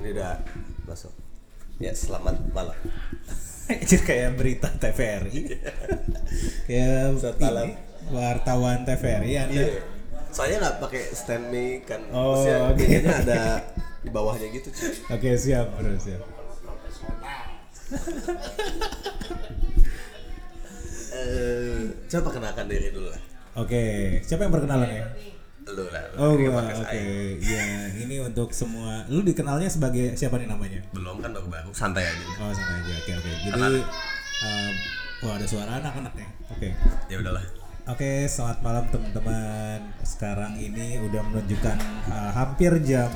Ini udah masuk. Ya, selamat malam. Jadi kayak berita TVRI. kayak Selamat malam. wartawan TVRI. Iya. Soalnya nggak pakai stand mic kan. Oh, Maksudnya biasanya ada di bawahnya gitu. Oke, siap, bro, siap. Eh, coba kenalkan diri dulu lah. Oke, siapa yang berkenalan ya? Lu lah. lu Oh, gua. Oke. aing. Ya, ini untuk semua. Lu dikenalnya sebagai siapa nih namanya? Belum kan baru baru santai aja. Oh, santai aja. Oke, oke. Jadi Anak-anak. um, wah ada suara anak-anak nih. Oke. Ya udahlah. Oke, selamat malam teman-teman. Sekarang ini udah menunjukkan uh, hampir jam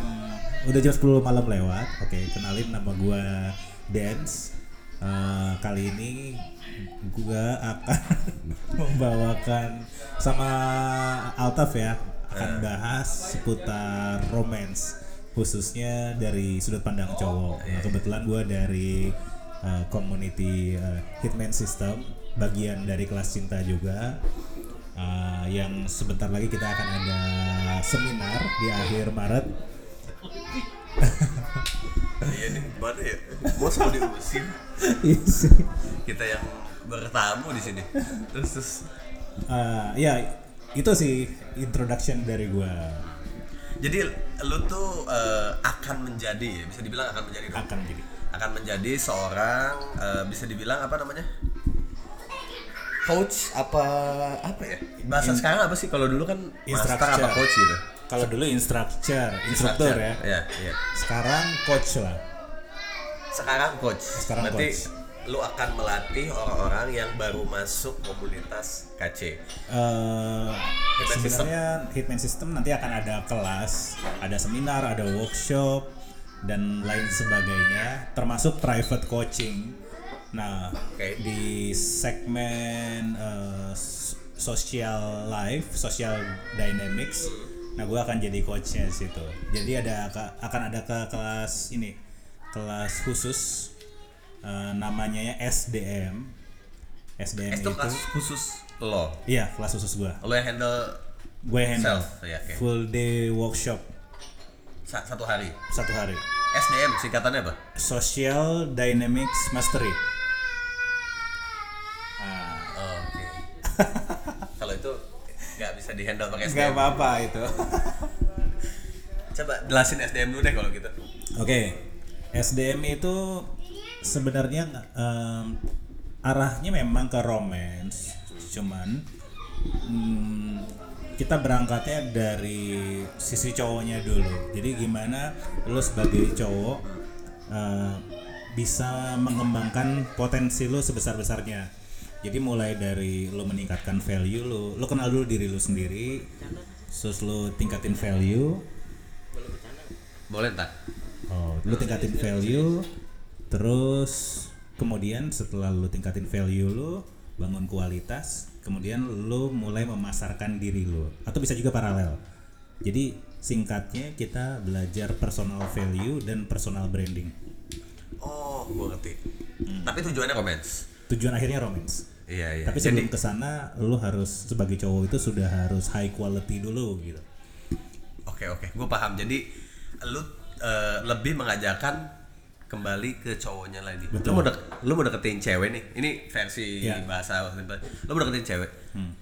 udah jam 10 malam lewat. Oke, kenalin nama gua Dance. Uh, kali ini gua akan membawakan sama Altaf ya akan bahas seputar romance khususnya dari sudut pandang cowok. Nah, kebetulan gua dari uh, community uh, Hitman System bagian dari kelas cinta juga uh, yang sebentar lagi kita akan ada seminar di akhir Maret Iya nih, mana ya? Bos mau diusir. Kita yang bertamu di sini. Terus terus Uh, ya itu sih introduction dari gua. Jadi lu tuh eh, akan menjadi bisa dibilang akan menjadi dong. akan jadi. Akan menjadi seorang eh, bisa dibilang apa namanya? Coach apa apa ya? Bahasa sekarang apa sih? Kalau dulu kan Instructor. apa coach gitu. Kalau dulu instructor instruktur ya. Ya ya sekarang coach lah. Sekarang coach. Sekarang berarti coach. Lu akan melatih orang-orang yang baru masuk komunitas KC Eh, Hitman sebenarnya Hitman System nanti akan ada kelas, ada seminar, ada workshop dan lain sebagainya, termasuk private coaching. Nah, Oke. di segmen s- social life, social dynamics, nah gue akan jadi coachnya situ. Jadi ada akan ada ke kelas ini, kelas khusus eh, namanya ya SDM. SDM itu itu, kelas khusus lo? Iya kelas khusus gue lo yang handle gue handle. Self, ya, oke. full day workshop. Sa- satu hari? Satu hari. SDM singkatannya apa? Social dynamics mastery. Ah, Oh, oke. Kalau itu nggak bisa dihandle pakai nggak SDM apa-apa itu. Coba jelasin SDM dulu deh kalau gitu. Oke. SDM itu sebenarnya em, arahnya memang ke romance cuman hmm, kita berangkatnya dari sisi cowoknya dulu. Jadi gimana lu sebagai cowok eh, bisa mengembangkan potensi lu sebesar besarnya jadi mulai dari lu meningkatkan value lu lu kenal dulu diri lu sendiri terus lu tingkatin value. Boleh tak Oh, lu tingkatin value, terus kemudian setelah lu tingkatin value lu, bangun kualitas, kemudian lu mulai memasarkan diri lu. Atau bisa juga paralel. Jadi singkatnya kita belajar personal value dan personal branding. oh gue ngerti tapi tujuannya romance Tujuan akhirnya romance. iya iya Tapi sebelum ke sana lu harus sebagai cowok itu sudah harus high quality dulu gitu. Oke oke, gue paham. Jadi lu eh, lebih mengajarkan kembali ke cowoknya lagi. Lu Betul. mau dek, lu mau deketin cewek nih. Ini versi Iya. bahasa lu mau deketin cewek. Hmm.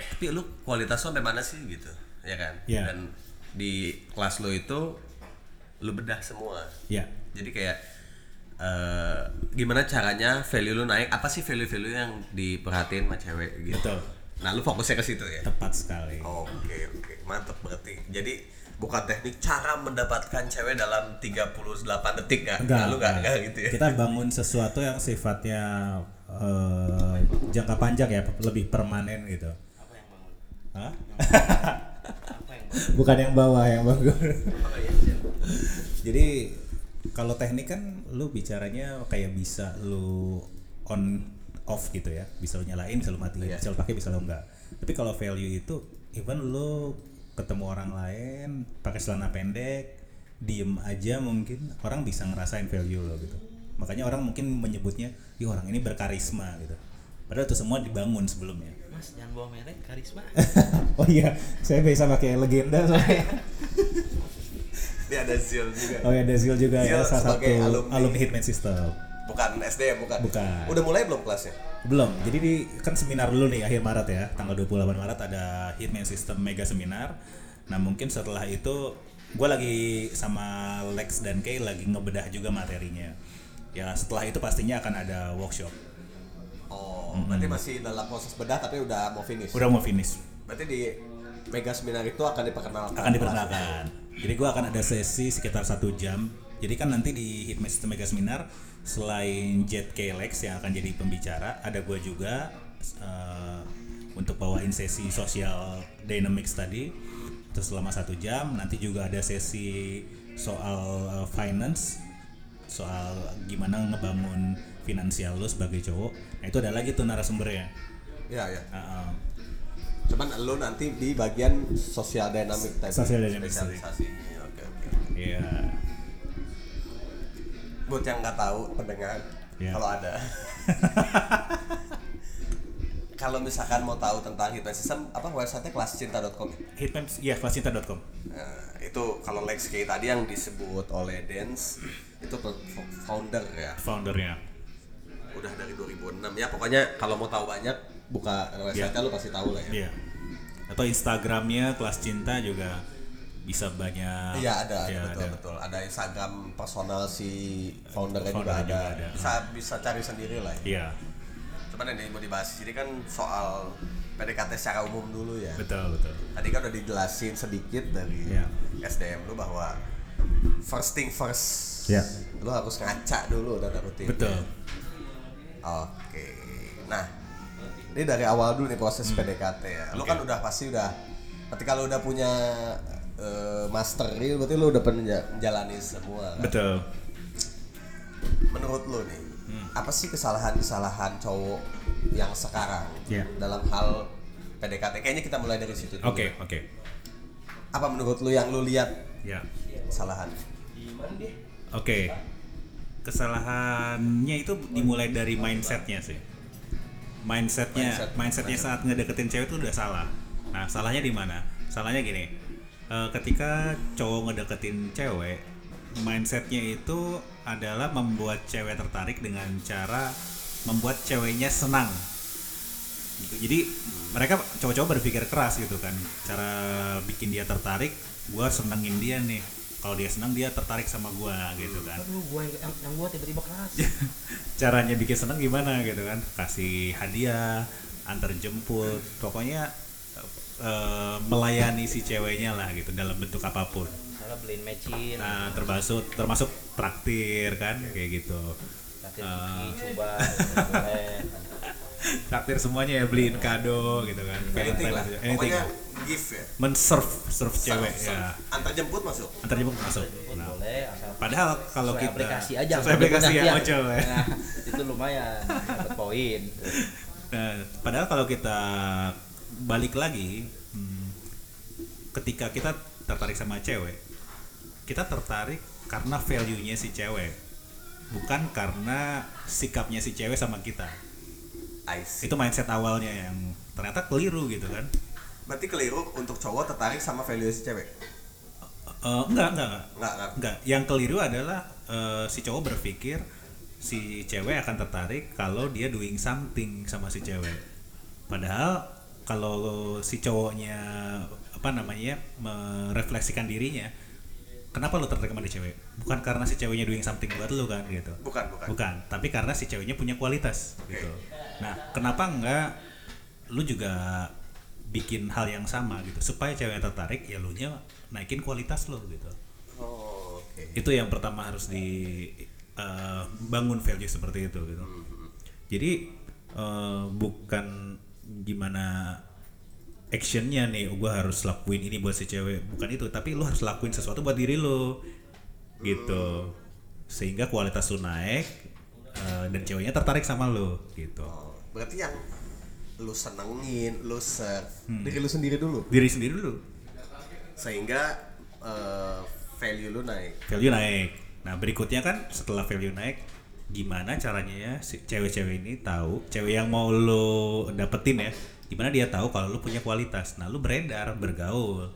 Tapi lu kualitas lu sampai mana sih gitu, ya kan? Iya. Dan di kelas lu itu lu bedah semua. Ya, Jadi kayak eh, gimana caranya value lu naik? Apa sih value-value yang diperhatiin sama cewek gitu? betul. Nah, lu fokusnya ke situ ya. Tepat sekali. Oke oke mantep berarti. Jadi bukan teknik cara mendapatkan cewek dalam 38 detik nggak? Enggak, lu nggak nggak gitu ya? Kita bangun sesuatu yang sifatnya eh, jangka panjang ya, lebih permanen gitu. apa yang bangun Hah? apa yang bangun Bukan yang bawah yang bagus. Oh, iya, iya. Jadi kalau teknik kan lu bicaranya kayak bisa lu on off gitu ya, bisa lu nyalain, bisa lu matiin, Iya. bisa lu pakai, bisa lu enggak. Tapi kalau value itu even lu ketemu orang lain pakai celana pendek, diem aja mungkin orang bisa ngerasain value lo gitu. Makanya orang mungkin menyebutnya, "Ih, orang ini berkarisma" gitu. Padahal itu semua dibangun sebelumnya. mas jangan bawa merek karisma oh iya, saya bisa pakai legenda soalnya. Dia ada Zil juga. Oh ya, Dazil juga ya Zil salah satu alumni, alumni. Hitman System. Bukan SDM bukan. Bukan. Udah mulai belum kelasnya? Belum. Jadi di kan seminar dulu nih akhir Maret ya. Tanggal 28 Maret ada Hitman System Mega Seminar. Nah, mungkin setelah itu gue lagi sama Lex dan Kay lagi ngebedah juga materinya. Ya, setelah itu pastinya akan ada workshop. Oh, berarti masih dalam proses bedah tapi udah mau finish. Udah mau finish. Berarti di mega seminar itu akan diperkenalkan. akan diperkenalkan. Jadi gua akan ada sesi sekitar satu jam. Jadi kan nanti di Hitman System Mega Seminar selain Jet K Lex yang akan jadi pembicara, ada gua juga eh, untuk bawain sesi social dynamics tadi. Terus selama satu jam nanti juga ada sesi soal eh, finance, soal gimana ngebangun finansial lo sebagai cowok. Nah itu ada lagi tuh narasumbernya. Iya, ya. Heeh. Cuman lu nanti di bagian sosial dynamic tadi. Social dynamic. Oke, oke. Iya. Buat yang nggak tahu pendengar, Iya. kalau ada. kalau misalkan mau tahu tentang Hitman System, apa websitenya kelascinta.com? Hitman, ya kelascinta.com. Nah, itu kalau Lex K tadi yang disebut oleh Dance itu founder ya. Foundernya. Udah dari 2006 ya. Pokoknya kalau mau tahu banyak buka website lu pasti tahu lah ya. Iya. Atau Instagramnya kelas cinta juga bisa banyak. Iya ada, ada Iya, betul betul. Ada Instagram personal si foundernya juga, ada. juga ada. Bisa bisa cari sendiri lah. Ya. Iya, Cuman yang mau dibahas di sini kan soal PDKT secara umum dulu ya. betul betul. Tadi kan udah dijelasin sedikit dari Iya. SDM lu bahwa first thing first. Iya. Lu harus ngaca dulu dan rutin. Betul. Oke. Nah, ini dari awal dulu nih proses Hmm. PDKT ya. Lu kan udah pasti udah ketika lu udah punya eh, mastery berarti lu udah pernah menjalani semua kan? Betul. Menurut lu nih, Hmm. apa sih kesalahan-kesalahan cowok yang sekarang Iya. dalam hal PDKT? Kayaknya kita mulai dari situ dulu. Oke, oke. Apa menurut lu yang lu lihat Ya. kesalahan? Oke. Kesalahannya itu dimulai dari mindsetnya sih. Mindsetnya, Mindset. mindsetnya saat ngedeketin cewek itu udah salah. Nah, salahnya di mana? Salahnya gini. Eh, ketika cowok ngedeketin cewek, mindsetnya itu adalah membuat cewek tertarik dengan cara membuat ceweknya senang. Gitu. Jadi mereka cowok-cowok berpikir keras gitu kan, cara bikin dia tertarik, gua senengin dia nih. Kalau dia senang dia tertarik sama gua gitu kan. Gua yang, yang gua tiba-tiba keras. Caranya bikin seneng gimana gitu kan? Kasih hadiah, antar jemput, pokoknya eh, melayani si ceweknya lah gitu dalam bentuk apa pun. Salah beliin mecin. Nah, termasuk termasuk traktir kan kayak gitu. Kasih Ah. coba. Traktir semuanya ya beliin kado gitu kan. Anything lah. Anything. Pokoknya gift ya. Men-serve serve cewek Serve, ya. Antar jemput masuk. Antar jemput masuk. Nah, boleh asal Padahal kalau sesuai kita aplikasi aja. sesuai aplikasi punya, ocol ya. Nah, itu lumayan dapat poin. Nah, padahal kalau kita balik lagi, hmm, ketika kita tertarik sama cewek, kita tertarik karena value-nya si cewek, bukan karena sikapnya si cewek sama kita. Itu mindset awalnya yang ternyata keliru gitu kan? Berarti keliru untuk cowok tertarik sama value si cewek. Eh, enggak, enggak, enggak. Enggak, enggak. Enggak, yang keliru adalah eh, si cowok berpikir si cewek akan tertarik kalau dia doing something sama si cewek. Padahal kalau si cowoknya apa namanya merefleksikan dirinya, kenapa lu tertarik sama dia cewek? Bukan karena si ceweknya doing something buat lu kan gitu. Bukan, bukan. Bukan, tapi karena si ceweknya punya kualitas gitu. Nah, kenapa enggak lu juga bikin hal yang sama gitu supaya cewek tertarik ya lu nya naikin kualitas lo gitu. Oh, oke. Itu yang pertama harus di eh, bangun value seperti itu gitu. Jadi eh, bukan gimana actionnya nih gue harus lakuin ini buat si cewek. Bukan itu tapi lu harus lakuin sesuatu buat diri lo gitu. Sehingga kualitas lu naik eh, dan ceweknya tertarik sama lo gitu. Oh, berarti yang lu senengin, lu serve Hmm. diri lu sendiri dulu? Diri sendiri dulu. Sehingga eh, value lu naik. value naik. Nah berikutnya kan setelah value naik gimana caranya ya si cewek-cewek ini tahu cewek yang mau lo dapetin ya gimana dia tahu kalau lu punya kualitas? Nah lu beredar bergaul.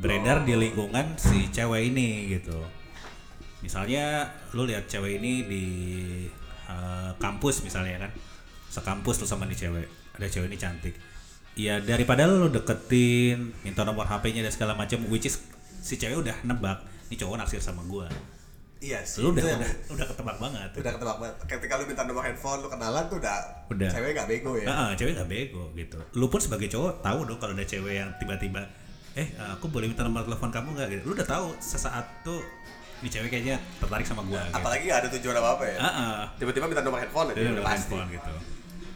Beredar di lingkungan si cewek ini gitu. Misalnya lu lihat cewek ini di eh, kampus misalnya kan sekampus lu sama nih cewek ada cewek ini cantik. Ya daripada lu deketin minta nomor HP-nya dan segala macam which is si cewek udah nebak nih cowok naksir sama gua Iya sih. lu udah udah udah ketebak banget udah ketebak banget. Ketika lu minta nomor handphone, lu kenalan tuh udah, Udah. cewek gak bego ya. Heeh, cewek gak bego gitu. Lu pun sebagai cowok tahu dong kalau ada cewek yang tiba-tiba eh aku boleh minta nomor telepon kamu nggak gitu. Lu udah tahu sesaat tuh ini cewek kayaknya tertarik sama gua. Gitu. Apalagi gak ada tujuan apa-apa ya. Heeh. Tiba-tiba minta nomor handphone aja udah pasti. handphone gitu.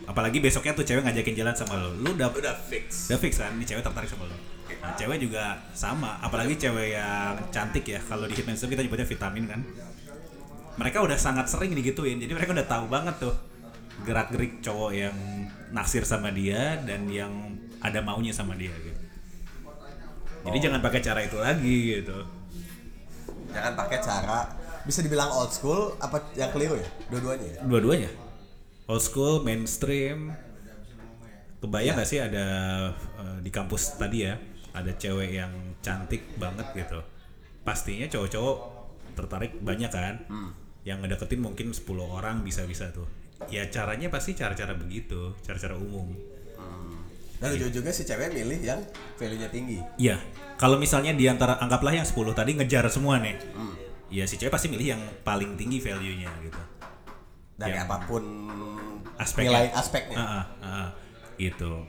Apalagi besoknya tuh cewek ngajakin jalan sama lu. Lu udah Udah fix. udah fix kan ini cewek tertarik sama lu. Nah, cewek juga sama, apalagi cewek yang cantik ya. Kalau di Hitman kita nyebutnya vitamin kan. Mereka udah sangat sering digituin. Jadi mereka udah tahu banget tuh gerak-gerik cowok yang naksir sama dia dan yang ada maunya sama dia gitu. Jadi jangan pakai cara itu lagi gitu. Jangan pakai cara bisa dibilang old school apa yang keliru ya? Dua-duanya ya. Dua-duanya. Old school, mainstream. Kebayang gak sih ada eh, di kampus tadi ya, ada cewek yang cantik banget gitu. Pastinya cowok-cowok tertarik banyak kan. Yang ngedeketin mungkin 10 orang bisa-bisa tuh. Ya caranya pasti cara-cara begitu, cara-cara umum. Dan ujung-ujungnya si cewek milih yang value-nya tinggi. Iya, kalau misalnya di antara anggaplah yang 10 tadi ngejar semua nih. Ya si cewek pasti milih yang paling tinggi value-nya gitu. Dari Yang- apa pun Aspeknya. nilai aspeknya. Ah, ah, ah, gitu.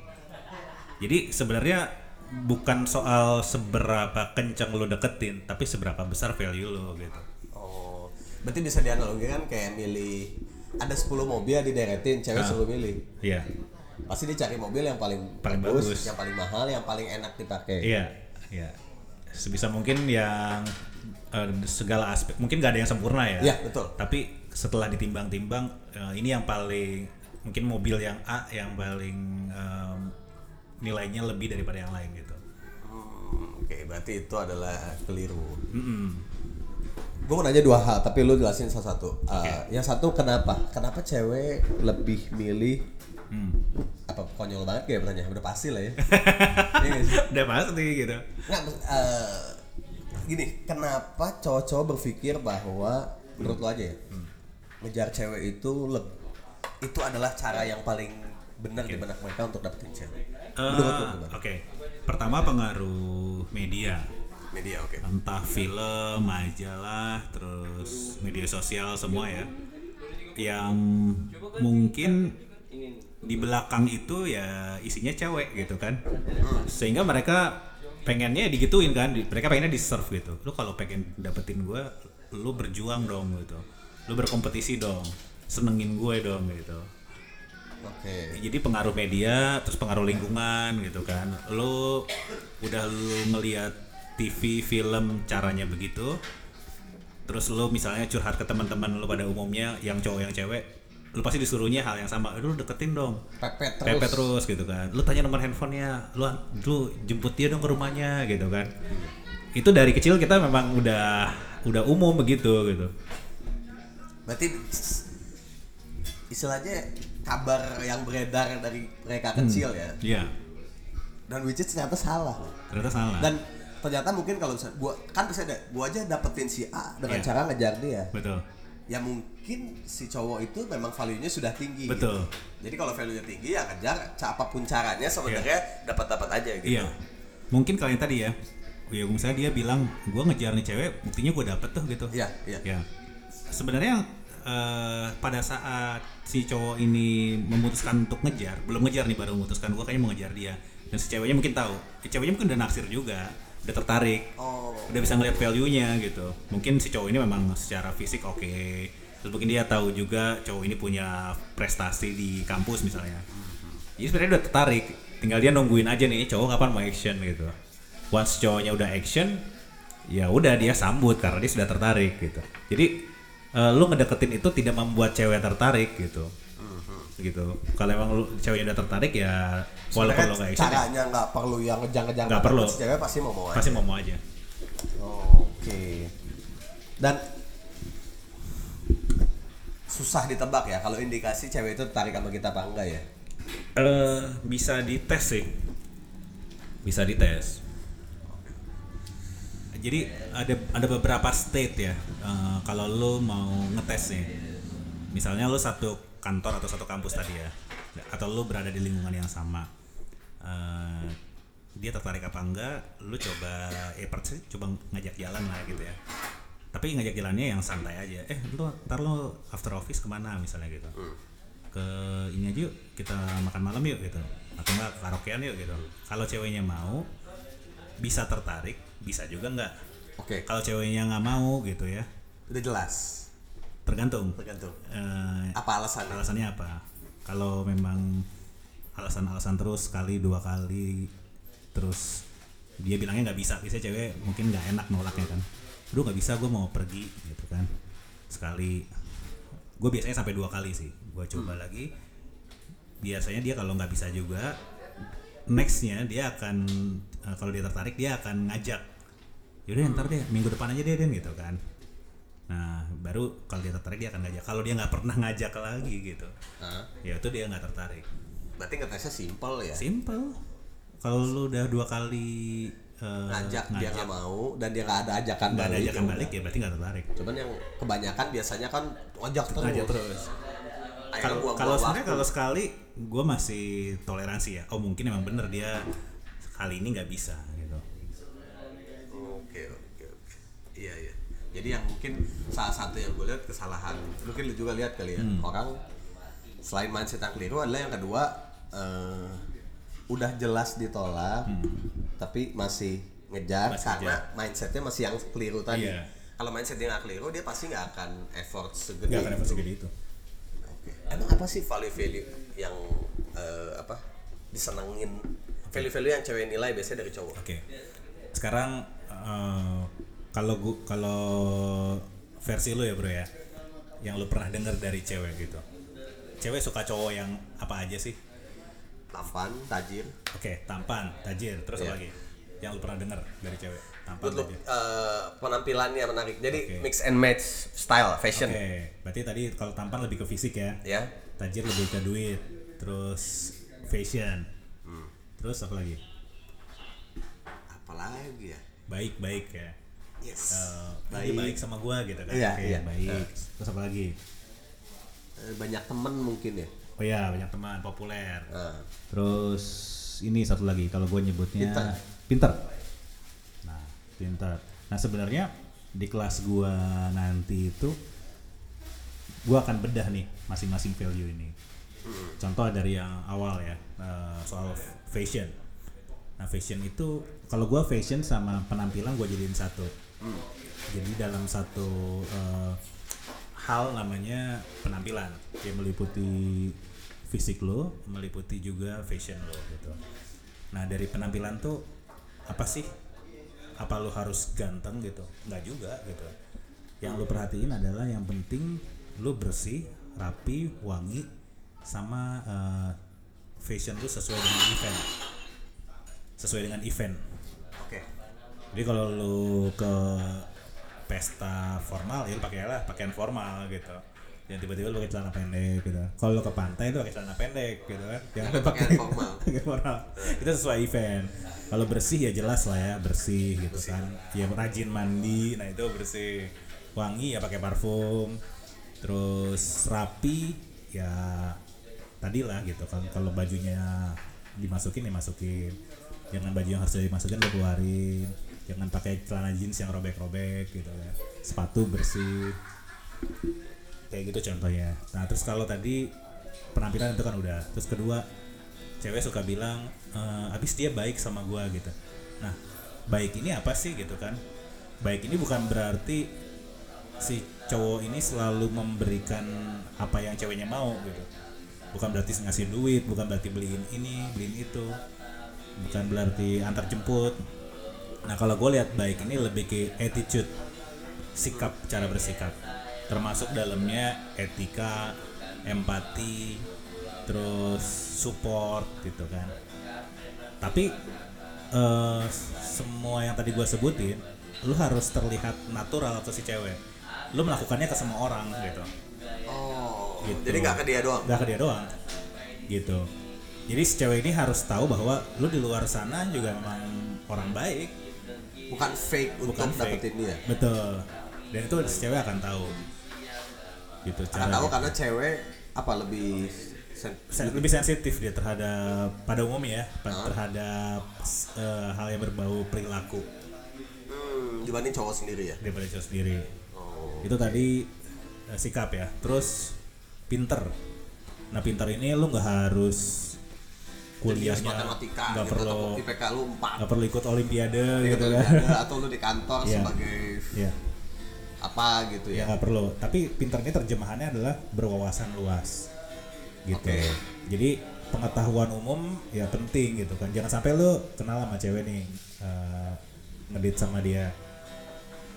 Jadi sebenarnya bukan soal seberapa kencang lo deketin, tapi seberapa besar value lo gitu. Oh, berarti bisa dianalogikan kayak milih ada 10 mobil dideretin, cewek suruh milih. Iya. Pasti dia cari mobil yang paling, Paling bagus, bagus. yang paling mahal, yang paling enak dipakai. Iya, iya. Sebisa mungkin yang eh, segala aspek, mungkin gak ada yang sempurna ya. Iya, betul. Tapi setelah ditimbang-timbang, eh, ini yang paling mungkin mobil yang A yang paling em, nilainya lebih daripada yang lain gitu. Hmm, Oke, berarti itu adalah keliru. Mm-mm. Gue mau nanya dua hal, tapi lu jelasin salah satu. Uh, Yang satu kenapa? Kenapa cewek lebih milih Hmm. apa konyol banget kayak pertanyaan udah pasti lah ya. Iya? Udah pasti gitu. Nggak, eh, gini, kenapa cowok-cowok berpikir bahwa menurut lo aja ya, ngejar cewek itu leb- itu adalah cara yang paling benar di benak mereka untuk dapetin cewek. Eh? Oke, pertama pengaruh media, Media oke. entah film, majalah, terus media sosial semua ya, yang mungkin di belakang itu ya isinya cewek gitu kan, sehingga mereka pengennya digituin kan, mereka pengennya di serve gitu. Lu kalau pengen dapetin gue, lu berjuang dong gitu, lu berkompetisi dong, senengin gue dong gitu. Oke. jadi pengaruh media terus pengaruh lingkungan gitu kan. Lo udah lu ngelihat TV film caranya begitu. Terus lo misalnya curhat ke teman-teman lo pada umumnya yang cowok yang cewek lo pasti disuruhnya hal yang sama. Lu deketin dong. Pepet terus. pepet terus. gitu kan. Lu tanya nomor handphonenya lu lu jemput dia dong ke rumahnya gitu kan. Itu dari kecil kita memang udah udah umum begitu gitu. Berarti istilahnya kabar yang beredar dari mereka kecil ya. Iya Dan which is ternyata salah. ternyata salah Dan ternyata mungkin kalau misalnya gua kan bisa ada gua aja dapetin si A dengan Iya. cara ngejar dia. betul Ya mungkin si cowok itu memang value-nya sudah tinggi. Betul. gitu. Jadi kalau value-nya tinggi ya ngejar apa pun caranya sebenarnya dapat-dapat aja gitu. Iya. Mungkin kalau yang tadi ya, ya misalnya dia bilang gue ngejar nih cewek, buktinya gue dapet tuh gitu. Iya, iya. Ya. Sebenarnya eh, pada saat si cowok ini memutuskan untuk ngejar, belum ngejar nih baru memutuskan gue kayaknya mau ngejar dia. Dan si ceweknya mungkin tahu, si ceweknya mungkin udah naksir juga, udah tertarik, Oh. udah bisa ngeliat value-nya gitu. Mungkin si cowok ini memang secara fisik oke. Terus mungkin dia tahu juga cowok ini punya prestasi di kampus misalnya. Jadi sebenarnya udah tertarik, tinggal dia nungguin aja nih cowok kapan mau action gitu. Once cowoknya udah action, ya udah dia sambut karena dia sudah tertarik gitu. Jadi eh, lu ngedeketin itu tidak membuat cewek tertarik gitu. Gitu. Kalau emang lu ceweknya udah tertarik ya walaupun lo gak action ya, caranya nggak perlu yang ngejar-ngejar Nggak perlu. si cewek pasti mau mau aja. pasti mau mau aja. Oh, Oke. Dan susah ditebak ya kalau indikasi cewek itu tertarik sama kita apa enggak ya? Eh bisa dites sih. Bisa dites. Jadi ada ada beberapa state ya eh, kalau lo mau ngetes nih. Misalnya lo satu kantor atau satu kampus tadi ya atau lo berada di lingkungan yang sama Eh, dia tertarik apa enggak lo coba eh persis coba ngajak jalan lah gitu ya. Tapi ngajak jalannya yang santai aja. Eh lo ntar lo after office ke mana misalnya gitu. Ke ini aja yuk kita makan malam yuk gitu. Atau enggak karaokean yuk gitu. Kalau ceweknya mau bisa tertarik bisa juga enggak Oke, kalau ceweknya nggak mau gitu ya. Udah jelas. tergantung. Tergantung. Eh, Apa alasannya? alasannya apa? Kalau memang alasan-alasan terus sekali dua kali terus dia bilangnya nggak bisa. Biasanya cewek mungkin nggak enak nolaknya kan. Aduh nggak bisa gue mau pergi gitu kan. Sekali. Gue biasanya sampai dua kali sih. Gue coba lagi. Biasanya dia kalau nggak bisa juga nextnya dia akan eh, kalau dia tertarik dia akan ngajak yaudah ntar deh minggu depan aja deh Den gitu kan. Nah baru kalau dia tertarik dia akan ngajak. Kalau dia nggak pernah ngajak lagi gitu. Hah? ya itu dia nggak tertarik. Berarti ngetesnya simple ya. simple kalau lu udah dua kali eh, ngajak dia nggak mau dan dia nggak ada ajakan ada balik, ajakan ya balik ya berarti nggak tertarik. Cuman yang kebanyakan biasanya kan ngajak terus. ngajak terus. Kalau sebenarnya kalau sekali gue masih toleransi ya. Oh mungkin emang bener dia kali ini nggak bisa gitu Oke oke oke. Iya iya. Jadi yang mungkin salah satu yang gue lihat kesalahan, mungkin lu juga lihat kali ya Hmm. orang selain mindset yang keliru adalah yang kedua eh, udah jelas ditolak, tapi masih ngejar Hmm. Masih karena mindsetnya masih yang keliru tadi. Iya. Kalau mindsetnya nggak keliru, dia pasti nggak akan effort segede. nggak akan itu. efek segede itu Oke. Emang apa sih value-value yang eh, apa disenengin? Value-value yang cewek nilai biasanya dari cowok. Oke. Sekarang eh, kalau gua kalau versi lu ya bro ya, yang lu pernah denger dari cewek gitu. Cewek suka cowok yang apa aja sih? Tampan, tajir, Oke, tampan, tajir, terus Iya. apa lagi? Yang lu pernah denger dari cewek? Tampan, Good look, tajir. eh, penampilannya menarik. Jadi Oke. mix and match style, fashion. Oke, berarti tadi kalau tampan lebih ke fisik ya. Ya. Tajir lebih ke duit, terus fashion. Hmm. Terus apa lagi? Apalagi ya? Baik-baik ya. Yes. Eh, Baik. dia baik sama gua gitu kan. Iya, Oke, iya. baik. Terus apa lagi? Eh, banyak temen mungkin ya. Oh ya, banyak teman, populer. Nah, Terus ini satu lagi kalau gue nyebutnya Pinter. pinter. Nah, pinter. Nah sebenarnya di kelas gua nanti itu gua akan bedah nih masing-masing value ini. Contoh dari yang awal ya eh, soal fashion. Nah fashion itu kalau gua fashion sama penampilan gua jadiin satu. Jadi dalam satu eh, hal namanya penampilan yang meliputi fisik lo, meliputi juga fashion lo gitu. Nah dari penampilan tuh apa sih? Apa lo harus ganteng gitu? Nggak juga gitu. Yang lo perhatiin adalah yang penting lo bersih, rapi, wangi, sama eh, fashion lo sesuai dengan event. Sesuai dengan event. Jadi kalau lu ke pesta formal ya pakai lah pakaian formal gitu. Yang tiba-tiba lu pakai celana pendek gitu. Kalau lu ke pantai itu pakai celana pendek gitu kan. Jangan Ada lu pakaian pakai formal. formal. Itu sesuai event. Kalau bersih ya jelas lah ya bersih gitu kan. Ya rajin mandi, nah itu bersih. Wangi ya pakai parfum. Terus rapi ya tadi lah gitu kan. Kalau bajunya dimasukin dimasukin. Jangan baju yang harus dimasukin lu keluarin. Jangan pakai celana jeans yang robek-robek gitu kan. Sepatu bersih. Kayak gitu contohnya. Nah terus kalau tadi penampilan itu kan udah. Terus kedua cewek suka bilang "Eh, abis dia baik sama gua gitu. Nah baik ini apa sih gitu kan? Baik ini bukan berarti si cowok ini selalu memberikan apa yang ceweknya mau gitu. Bukan berarti ngasih duit bukan berarti beliin ini beliin itu. Bukan berarti antar jemput nah kalau gue lihat baik ini lebih ke attitude sikap cara bersikap. Termasuk dalamnya etika empati terus support gitu kan. Tapi eh, semua yang tadi gue sebutin lu harus terlihat natural atau si cewek. Lu melakukannya ke semua orang gitu. Oh, Gitu. jadi nggak ke dia doang. nggak ke dia doang. Gitu. Jadi si cewek ini harus tahu bahwa lu di luar sana juga memang orang baik bukan fake untuk bukan fake. dapetin dia Betul. Dan itu cewek akan tahu. Gitu cara tahu dia. karena cewek apa lebih sen- lebih sensitif dia terhadap pada umumnya ya, Ah. terhadap eh, hal yang berbau perilaku hmm, dibanding cowok sendiri ya. daripada cowok sendiri. Oh. Itu tadi eh, sikap ya. Terus pinter. Nah pinter ini lu nggak harus kuliahnya matematika nggak gitu, perlu IPK lu 4 nggak perlu ikut olimpiade gitu gitu kan. kan. atau lu di kantor Iya. sebagai Iya. apa gitu Ya ya. nggak perlu. Tapi pinternya terjemahannya adalah berwawasan luas. Gitu. Oke. Jadi pengetahuan umum ya penting gitu kan. Jangan sampai lu kenal sama cewek nih eh, ngedit sama dia.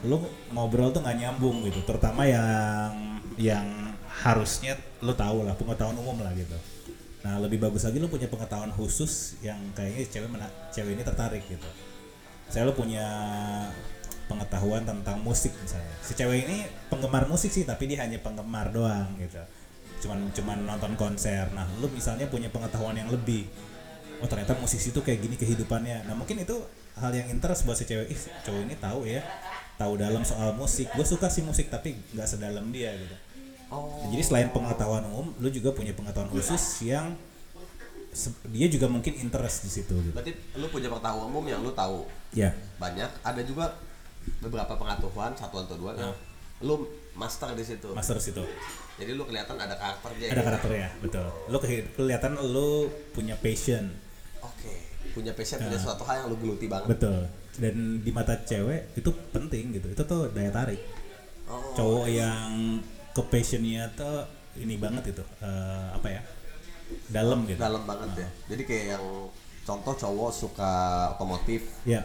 Lu ngobrol tuh nggak nyambung gitu. Terutama yang yang harusnya lu tahu lah pengetahuan umum lah gitu. Nah lebih bagus lagi lu punya pengetahuan khusus yang kayaknya cewek mena- cewek ini tertarik gitu. Saya lu punya pengetahuan tentang musik misalnya. Si cewek ini penggemar musik sih tapi dia hanya penggemar doang gitu. Cuman cuman nonton konser. Nah, lu misalnya punya pengetahuan yang lebih. Oh, ternyata musisi itu kayak gini kehidupannya. Nah, mungkin itu hal yang interest buat si cewek. Ih, cowok ini tahu ya. Tahu dalam soal musik. Gue suka sih musik tapi nggak sedalam dia gitu. Oh. Jadi selain pengetahuan umum, lu juga punya pengetahuan khusus yang dia juga mungkin interest di situ gitu. Berarti lu punya pengetahuan umum yang lu tahu Ya, banyak. Ada juga beberapa pengetahuan satu atau dua yang lu master di situ. master situ. Jadi lu kelihatan ada karakternya. Ada ya. karakternya, betul. Lu ke- kelihatan lu punya passion. Oke. Punya passion punya suatu hal yang lu geluti banget. Betul. Dan di mata cewek itu penting gitu. Itu tuh daya tarik. Oh. Cowok yang ke passionnya tuh ini banget itu eh, apa ya? Dalam gitu. Dalam banget ya. Jadi kayak yang contoh cowok suka otomotif, Ya.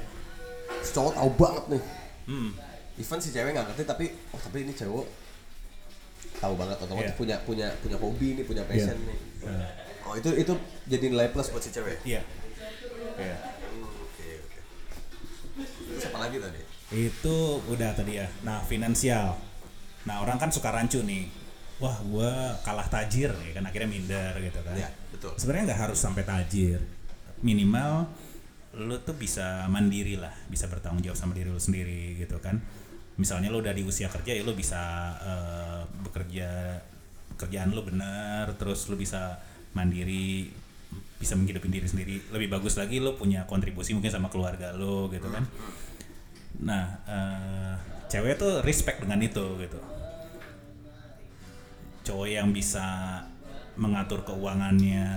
si cowok tahu banget nih. Hmm. Even si cewek nggak ngerti tapi oh tapi ini cowok tahu banget otomotif Iya. punya punya punya hobi nih punya passion Iya. nih. Nah, Oh itu itu jadi nilai plus buat si cewek. Iya. Iya. Hmm, Oke oke. Terus apa lagi tadi? Itu udah tadi ya. Nah, finansial. Nah, orang kan suka rancu nih. Wah, gua kalah tajir nih kan akhirnya minder gitu kan. Ya betul. Sebenarnya nggak harus sampai tajir. Minimal lu tuh bisa mandiri lah, bisa bertanggung jawab sama diri lu sendiri gitu kan. Misalnya lu udah di usia kerja ya lu bisa eh, bekerja kerjaan lu bener, terus lu bisa mandiri, bisa menghidupin diri sendiri. Lebih bagus lagi lu punya kontribusi mungkin sama keluarga lu gitu kan. Nah, eh, cewek tuh respect dengan itu gitu. Cowok yang bisa mengatur keuangannya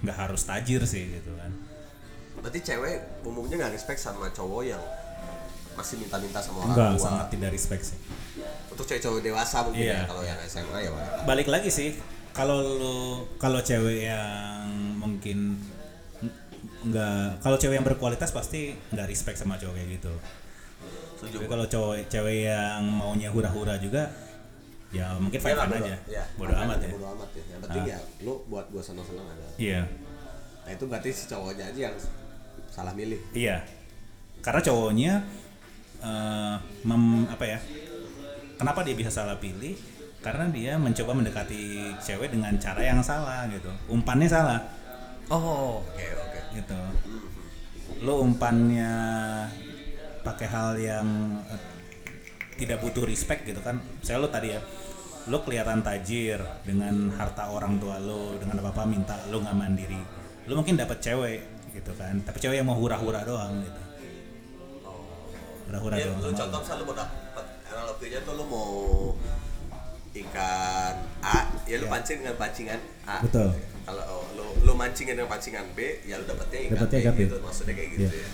nggak harus tajir sih gitu kan. Berarti cewek umumnya nggak respect sama cowok yang masih minta-minta sama orang Enggak, tua. sangat tidak respect sih. Untuk cewek-cewek dewasa mungkin Iya, ya kalau yang SMA ya. Balik lagi sih, kalau lu kalau cewek yang mungkin nggak kalau cewek yang berkualitas pasti nggak respect sama cowok kayak gitu. Setuju. Tapi kalau cowok cewek yang maunya hura-hura juga ya mungkin Iya fine fine aja. iya, Bodo amat ya. Bodo amat ya. Yang penting Ah. ya lu buat gua senang-senang aja. Iya. Nah itu berarti si cowoknya aja yang salah milih. Iya. Karena cowoknya eh, mem- apa ya? Kenapa dia bisa salah pilih? Karena dia mencoba mendekati cewek dengan cara yang salah gitu. Umpannya salah Oh, oke oke. gitu. Lo umpannya pakai hal yang eh, tidak butuh respect gitu kan. Saya lo tadi ya, lo kelihatan tajir dengan harta orang tua lo, dengan apa apa minta lo nggak mandiri. Lo mungkin dapat cewek gitu kan, tapi cewek yang mau hura-hura doang gitu. Hura-hura Ya, doang. sama contoh lo. misalnya lu mau dapet analoginya tuh lu mau ikan A, ya lu Iya. pancing dengan pancingan A. Betul. Kalau lu lu mancingin dengan pancingan B, ya lu dapetnya ikan Dapetnya B, ikan B. gitu. Maksudnya kayak gitu Iya. ya.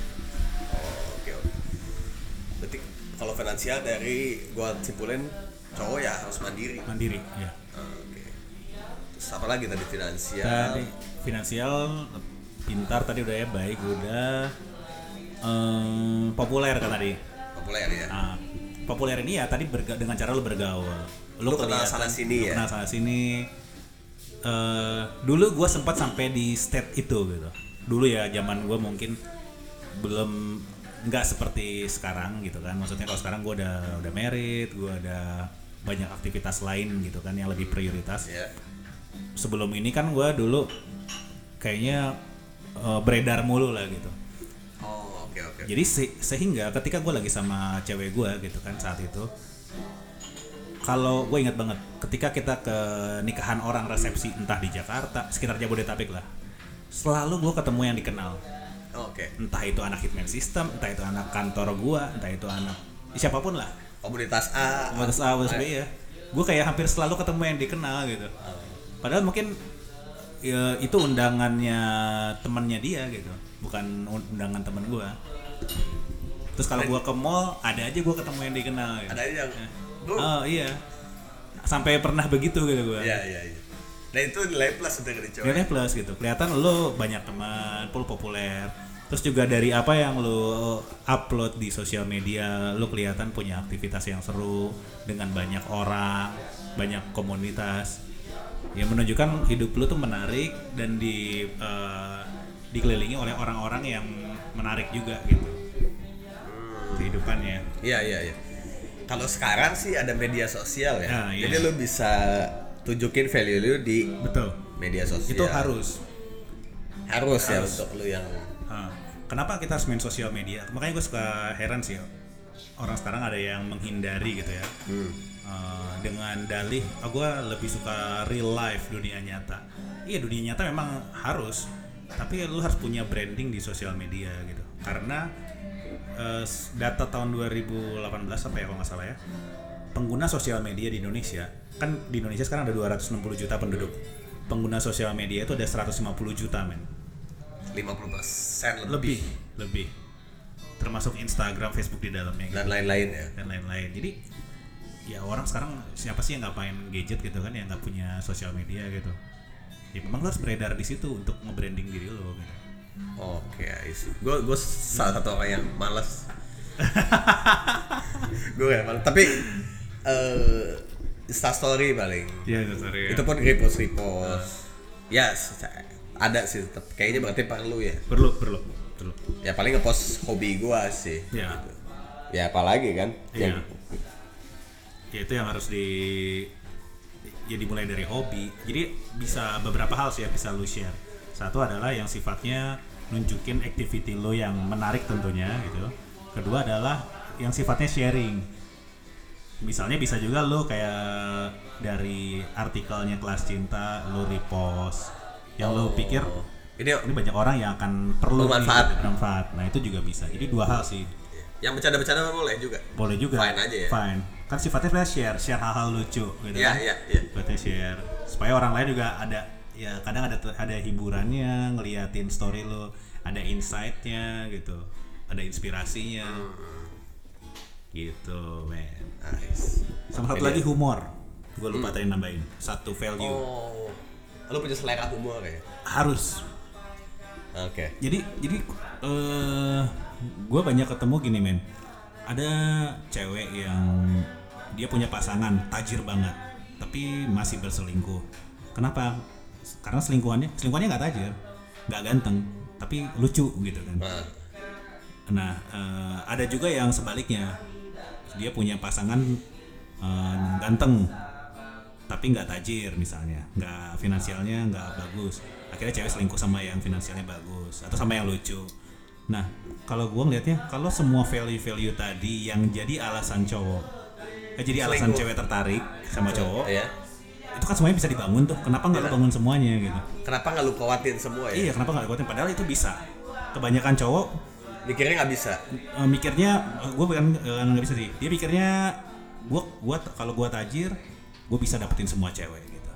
Kalau finansial dari gua simpulin cowok ya harus mandiri. Mandiri, ya. Oke. Terus apa lagi tadi finansial? Tadi finansial pintar tadi udah ya baik udah Em, populer kan tadi. Populer ya. Nah, populer ini ya tadi berga- dengan cara lu bergaul. Lu kenal kelihatan- sana sini lu ya? Kenal sana sini. Eh, dulu gue sempat sampai di state itu gitu. Dulu ya zaman gue mungkin belum nggak seperti sekarang gitu kan. Maksudnya kalau sekarang gue udah udah merit, gue ada banyak aktivitas lain gitu kan yang lebih prioritas. Ya. Sebelum ini kan gue dulu kayaknya eh, beredar mulu lah gitu Oh, oke. Oke oke. Jadi se- sehingga ketika gue lagi sama cewek gue gitu kan saat itu, kalau gue ingat banget ketika kita ke nikahan orang resepsi entah di Jakarta sekitar Jabodetabek lah, selalu gue ketemu yang dikenal. Oke. Entah itu anak hitman system, entah itu anak kantor gue, entah itu anak siapa pun lah. Komunitas A. Batas A, batas B ya. Gue kayak hampir selalu ketemu yang dikenal gitu. Padahal mungkin ya, itu undangannya temannya dia gitu, bukan undangan teman gue. Terus kalau gue ke mall, ada aja gue ketemu yang dikenal. Gitu. Ada aja yang. Oh iya. Sampai pernah begitu gitu gue. Iya iya iya. Nah itu nilai plus untuk dari cowok. Nilai plus gitu. Kelihatan lo banyak teman, lo populer. Terus juga dari apa yang lo upload di sosial media, lo kelihatan punya aktivitas yang seru dengan banyak orang, banyak komunitas. Yang menunjukkan hidup lo tuh menarik dan di eh, dikelilingi oleh orang-orang yang menarik juga gitu. Kehidupannya. Iya iya iya. Kalau sekarang sih ada media sosial ya. Ah, iya. Jadi lu bisa tunjukin value lu di Betul. media sosial. Itu harus. harus ya Harus. untuk lu yang Ah, kenapa kita harus main sosial media? Makanya gue suka heran sih orang sekarang ada yang menghindari gitu ya hmm. Ah, dengan dalih, oh, gue lebih suka real life dunia nyata. Iya dunia nyata memang harus, tapi lu harus punya branding di sosial media gitu. Karena s- data tahun 2018 apa ya kalau nggak salah ya, pengguna sosial media di Indonesia kan di Indonesia sekarang ada 260 juta penduduk. Pengguna sosial media itu ada 150 juta men. 50% lebih, lebih lebih termasuk Instagram Facebook di dalamnya gitu, dan lain-lain ya. dan lain-lain jadi ya orang sekarang siapa sih yang nggak main gadget gitu kan yang nggak punya sosial media gitu ya memang lo harus beredar di situ untuk nge-branding diri lo gitu Oke, gue gue salah satu orang yang malas. gue ya malas. Tapi eh Insta story paling. Iya, sorry. Itu pun repost repost. Ya, se- ada sih tetap. Kayaknya berarti perlu ya. perlu perlu perlu. Ya paling ngepost hobi gua sih. Ya. Gitu. Ya apalagi kan? Iya. Yang- Ya itu yang harus di ya dimulai dari hobi. Jadi bisa beberapa hal sih yang bisa lu share. Satu adalah yang sifatnya nunjukin activity lo yang menarik tentunya gitu. Kedua adalah yang sifatnya sharing. Misalnya bisa juga lo kayak dari artikelnya kelas cinta lo repost yang lo pikir ini ini banyak orang yang akan perlu gitu, bermanfaat. Nah itu juga bisa. Jadi dua hal sih yang bercanda-bercanda boleh juga. boleh juga Fine aja ya? fine kan sifatnya sebenarnya share share hal-hal lucu gitu Iya, kan iya, iya. sifatnya share supaya orang lain juga ada ya kadang ada ada hiburannya ngeliatin story lo ada insightnya gitu ada inspirasinya Hmm. Gitu men. Nice. sama satu lagi humor. Gue lupa tadi nambahin. Satu value. Oh, lu punya selera humor ya? harus. Oke. jadi jadi eh gue banyak ketemu gini men. Ada cewek yang dia punya pasangan tajir banget tapi masih berselingkuh. Kenapa? Karena selingkuhannya selingkuhannya nggak tajir nggak ganteng tapi lucu gitu kan. Nah, nah eh, ada juga yang sebaliknya dia punya pasangan eh, ganteng tapi nggak tajir misalnya nggak finansialnya nggak bagus. Akhirnya cewek selingkuh sama yang finansialnya bagus atau sama yang lucu. Nah kalau gua ngelihatnya kalau semua value-value tadi yang jadi alasan cowok eh, jadi alasan Selingkuh. cewek tertarik sama cowok ya. itu kan semuanya bisa dibangun tuh. Kenapa nggak lu bangun semuanya gitu? Kenapa nggak lu kuatin semua ya? iya kenapa nggak kuatin? Padahal itu bisa. Kebanyakan cowok Mikirnya nggak bisa. Eh, mikirnya gue bukan eh, nggak bisa sih dia mikirnya gue gua kalau gue tajir gue bisa dapetin semua cewek gitu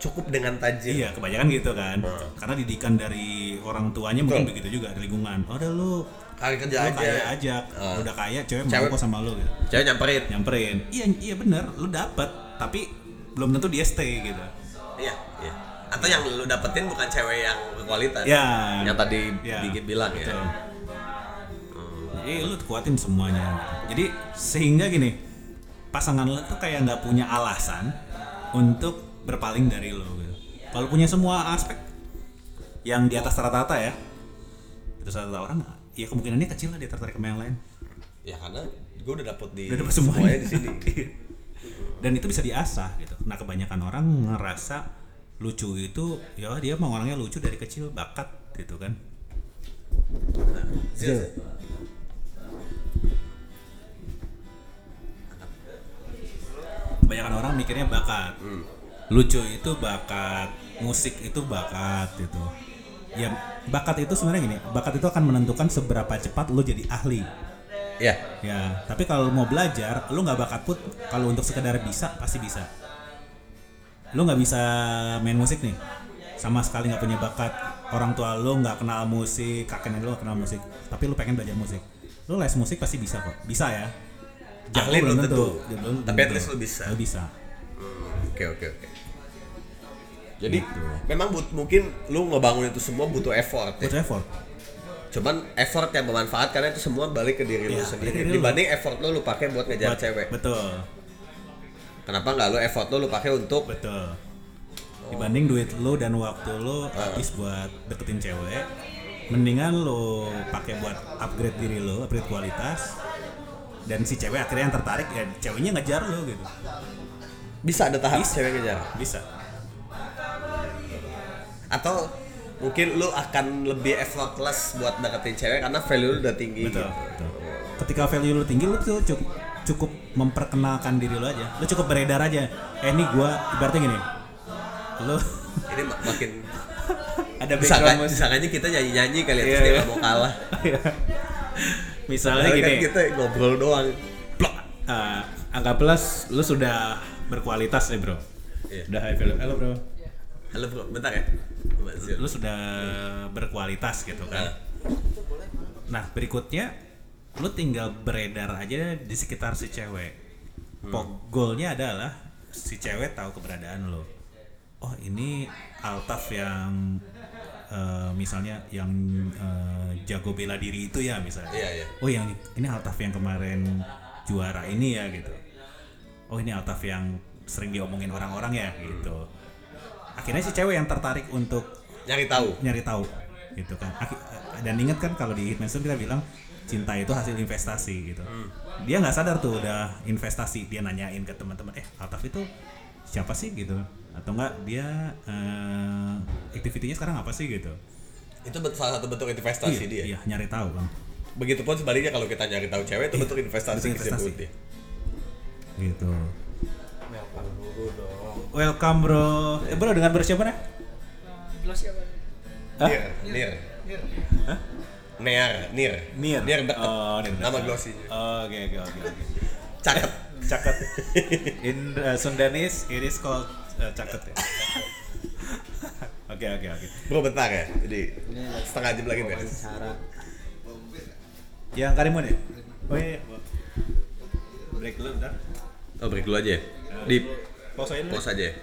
Cukup dengan tajir. iya kebanyakan gitu kan Hmm. karena didikan dari orang tuanya mungkin begitu juga dari lingkungan oh udah lu Kali kerja lu aja. kaya aja Ah. udah kaya cewek, Cewek- mau sama lu gitu Cewek nyamperin. nyamperin iya iya bener lu dapet tapi belum tentu dia stay gitu Iya, iya. Atau yang lu dapetin bukan cewek yang berkualitas. ya Yang tadi ya, Dikit bilang betul. ya. Jadi lu kuatin semuanya. Jadi sehingga gini, pasangan lu tuh kayak nggak punya alasan untuk berpaling dari lo. Gitu. Kalau punya semua aspek yang di atas rata-rata ya, itu rata orang, ya kemungkinannya kecil lah dia tertarik sama yang lain. Ya karena gue udah dapet di Udah dapet semuanya di sini. Dan itu bisa diasah gitu. Nah kebanyakan orang ngerasa lucu itu, ya dia mau orangnya lucu dari kecil bakat gitu kan. Zil, kebanyakan orang mikirnya bakat. Lucu itu bakat musik itu bakat gitu. Ya bakat itu sebenarnya gini bakat itu akan menentukan seberapa cepat lu jadi ahli. Iya. ya tapi kalau mau belajar lu nggak bakat put kalau untuk sekedar bisa pasti bisa. Lu nggak bisa main musik nih sama sekali nggak punya bakat. Orang tua lu nggak kenal musik kakek nenek nggak kenal musik tapi lu pengen belajar musik. Lu les musik pasti bisa kok bisa ya Jago Ahli belum tentu. Belum Tapi at least lu bisa. lu bisa Oke oke oke. Jadi memang but, mungkin lu ngebangun itu semua butuh effort ya. butuh effort Cuman effort yang bermanfaat karena itu semua balik ke diri lu Iya, sendiri. diri lu. Dibanding effort lu lu pakai buat ngejar Buat- cewek. betul Kenapa nggak lu effort lu lu pakai untuk betul dibanding duit lu dan waktu lu habis buat deketin cewek mendingan lu pakai buat upgrade diri lu upgrade kualitas dan si cewek akhirnya yang tertarik ya ceweknya ngejar lu gitu bisa ada tahap Bisa. cewek ngejar? bisa Atau mungkin lu akan lebih effortless buat deketin cewek karena value lu udah tinggi betul, gitu. betul. ketika value lu tinggi lu tuh cukup cukup memperkenalkan diri lu aja lu cukup beredar aja eh ini gua ibaratnya gini lu Ini mak- makin ada background disangkanya kita nyanyi-nyanyi kali ya, terus Iya, dia iya. mau kalah. misalnya Padahal gini. kan kita ngobrol doang. Plok. uh, anggaplah lu sudah berkualitas ya bro. Iya. udah high value. Halo bro. Halo bro, bentar ya. Lu sudah berkualitas gitu kan? Nah berikutnya lu tinggal beredar aja di sekitar si cewek. Pok- goalnya adalah si cewek tahu keberadaan lo oh ini Altaf yang eh, misalnya yang eh, jago bela diri itu ya misalnya. Iya, iya. oh yang ini Altaf yang kemarin juara ini ya gitu. Oh ini Altaf yang sering diomongin orang-orang ya gitu. Akhirnya si cewek yang tertarik untuk Nyari tahu. nyari tahu gitu kan. Aki- dan ingat kan kalau di Hitman Stone kita bilang cinta itu hasil investasi gitu. Dia nggak sadar tuh udah investasi dia nanyain ke teman-teman eh Altaf itu siapa sih? Gitu atau enggak dia eh, aktivitinya sekarang apa sih gitu Itu salah satu bentuk investasi iya, dia. iya nyari tahu kan Begitupun sebaliknya kalau kita nyari tahu cewek itu Iya, bentuk investasi bentuk investasi. dia. gitu Welcome dulu dong. welcome bro eh, bro dengan bersiapa nih Hah? Nir, Nir. Near, Nir. Nir Nir dekat. oh Nir Nama dekat. glossinya. oh, oke oke oke oke Cakep. caket in uh, Sundanese it is called uh, caket ya oke oke oke Bro bentar ya. Jadi setengah jam lagi beres. Cara yang Karimun ya oh iya break dulu bentar Oh break dulu aja ya. Di pause aja pause aja ya.